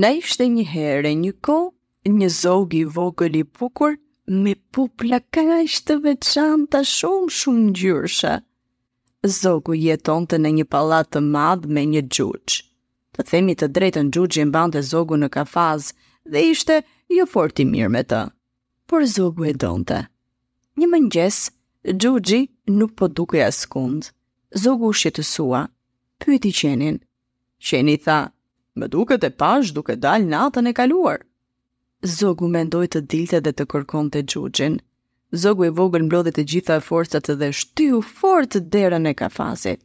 Na ishte një herë e një kohë një zog i vogël i bukur me pupla kaq të veçanta shumë shumëngjyrëshe. Zogu jetonte në një pallat të madh me një xhuxh. Të themi të drejtën xhuxhi e mbante zogun në kafaz dhe ishte jo fort i mirë me të. Por zogu e donte. Një mëngjes, xhuxhi nuk po dukej askund. Zogu u shqetësua. Pyeti qenin, Qeni tha, Më duket e pashë duke dalë natën e kaluar. Zogu mendoi të dilte dhe të kërkonte xhuxhin. Zogu i vogël mblodhi të gjitha forcat dhe shtyu fort derën e kafazit.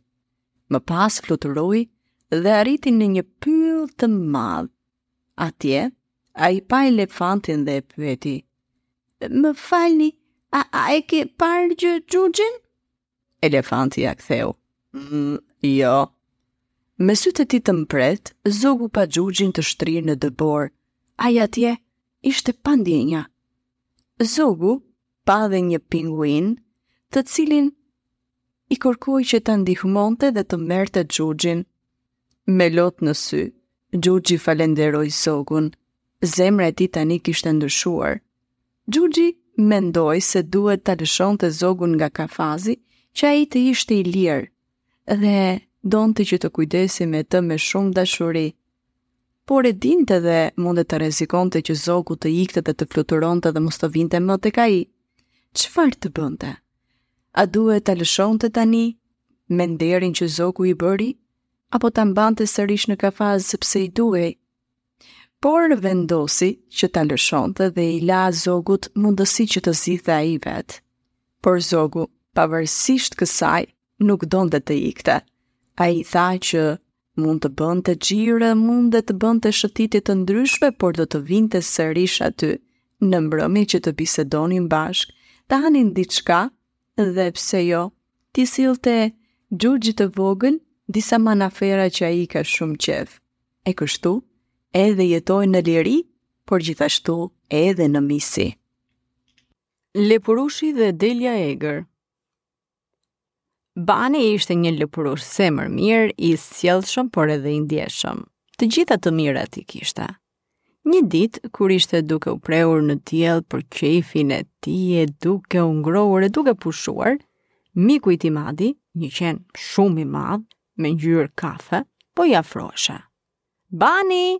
Më pas fluturoi dhe arriti në një pyll të madh. Atje, ai pa elefantin dhe e pyeti. Më falni, a, a e ke parë gjë xhuxhin? Elefanti ia ktheu. Mm, jo. Me sytë e tij të mprehtë, zogu pa xhuxhin të shtrirë në dëborë. Ai atje ishte pa ndjenja. Zogu pa dhe një pinguin, të cilin i kërkoi që ta ndihmonte dhe të merrte xhuxhin. Me lot në sy, xhuxhi falënderoi zogun. Zemra e tij tani kishte ndryshuar. Xhuxhi mendoi se duhet ta lëshonte zogun nga kafazi që ai të ishte i lirë dhe donte që të kujdesej me të me shumë dashuri. Por e dinte dhe mund të rrezikonte që zogu të ikte dhe të fluturonte dhe mos të vinte më tek ai. Çfarë të bënte? A duhet ta lëshonte tani me nderin që zogu i bëri, apo ta mbante sërish në kafaz sepse i duhej? Por vendosi që ta lëshonte dhe i la zogut mundësi që të zgjidhte ai vetë. Por zogu, pavarësisht kësaj, nuk donte të ikte. Ai tha që Mund të bënte xhiro, mund edhe të bënte shëtitje të ndryshme, por do të vinte sërish aty, në mbrëmje që të bisedonin bashkë, të hanin diçka dhe pse jo, t'i sillte xhuxhit të vogël disa manaferra që ai ka shumë qejf. E kështu, edhe jetojnë në liri, por gjithashtu edhe në miqësi. Lepurushi dhe Delja e Egër Bani ishte një lepurush zemërmirë, i sjellshëm, por edhe i ndjeshëm. Të gjitha të mirat i kishte. Një ditë, kur ishte duke u prehur në diell për qejfin e tij e duke u ngrohur e duke pushuar, miku i tij Madi, një qen shumë i madh, me ngjyrë kafe, po i afrohej. Bani,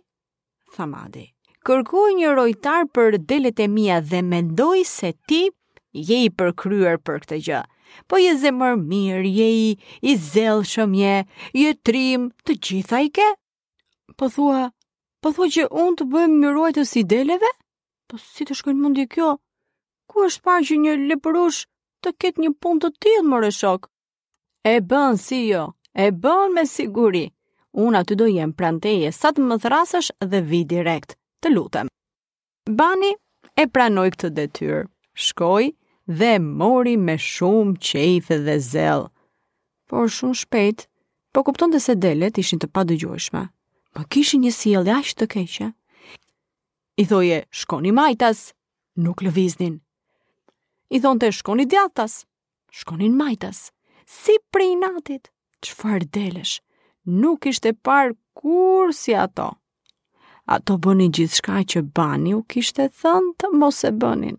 tha Madi. Kërkoj një rojtar për delet e mia dhe mendoj se ti je i përkryer për këtë gjë. Po je zemërmirë, je i, i zellshëm je, je trim, të gjitha i ke? Po thua, po thua që unë të bëhem ruajtës i deleve? Po si të shkoi në mendje kjo? Ku është parë që një lepurush të ketë një punë të tillë, more shok? E bën si jo, e bën me siguri. Unë aty do jem pranë teje, sa të më thërrasësh dhe vij direkt. Të lutem. Bani e pranoi këtë detyrë. Shkoi dhe mori me shumë qejf edhe zell. Por shumë shpejt, po kuptonte se delet ishin të padëgjueshme. Po po kishin një sjellje aq të keqe. I thoje, shkoni majtas, nuk lëviznin. I thonte, shkoni djathtas, Shkonin majtas, si prej inatit, çfarë delesh, nuk ishte parë kurrë si ato. Ato bënin gjithçka që Bani u kishte thënë të mos e bënin.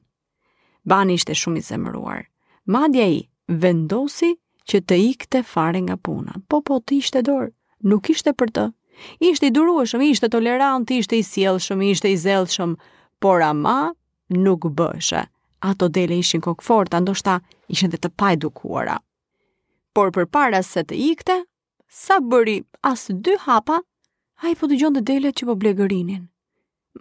Bani ishte shumë i zemëruar. Madje ai vendosi që të ikte fare nga puna. Po po të hiqte dorë, nuk ishte për të. Ishte i durueshëm, ishte tolerant, ishte i sjellshëm, ishte i zellshëm, por ama nuk bëhej. Ato dele ishin kokëforta, ndoshta ishin dhe të paedukuara. Por përpara se të ikte, sa bëri as dy hapa, ai po dëgjonte delet që po blegërinin.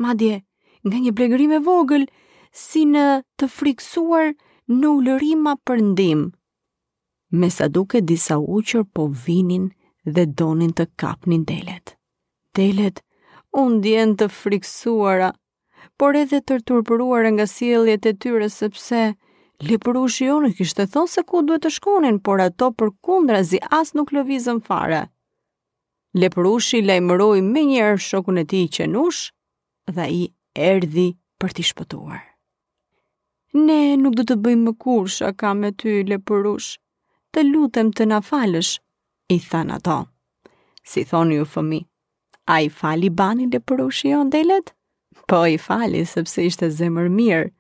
Madje, nga një blegërimë e vogël, si në të frikësuar në ulërima për ndihmë. Me sa duket disa ujqër po vinin dhe donin të kapnin delet. Delet, u ndien të frikësuara, por edhe të turpëruara nga sjelljet e tyre sepse lepurushi jonë kishte thënë se ku duhet të shkonin, por ato përkundrazi as nuk lëvizën fare. Lepurushi lajmëroi menjëherë shokun e tij qenush dhe ai erdhi për t'i shpëtuar. Ne nuk do të bëjmë më kurrë shaka me ty, lepurush, të lutem të na falësh, i thanë ato. Si thoni ju fëmijë, A i fali Bani lepurushi jonë delet? Po i fali, sepse ishte zemërmirë.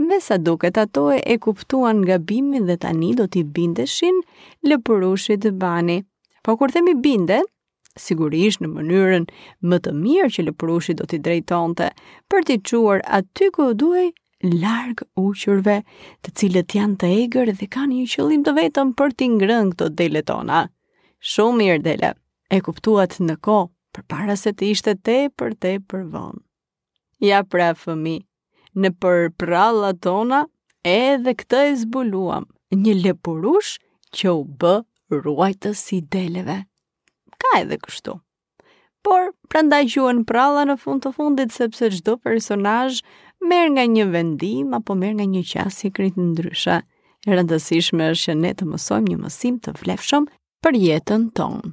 Me sa duket ato e kuptuan gabimin dhe tani do t'i bindeshin lepurushit Bani. Po kur themi bindje, sigurisht në mënyrën më të mirë që lepurushi do t'i drejtonte, për t'i çuar aty ku duhej larg ujqërve, të cilët janë të egër dhe kanë një qëllim të vetëm për t'i ngrënë këto dele tona. Shumë mirë dele, E kuptuat në kohë, përpara se të ishte tepër tepër vonë. Ja pra fëmijë, nëpër përralla tona edhe këtë e zbuluam, një lepurush që u bë ruajtës i deleve. Ka edhe kështu. Por, prandaj quhen përralla në fund të fundit, sepse çdo personazh merr nga një vendim apo merr nga një qasje krejt ndryshe E rëndësishme është që ne të mësojmë një mësim të vlefshëm për jetën tonë.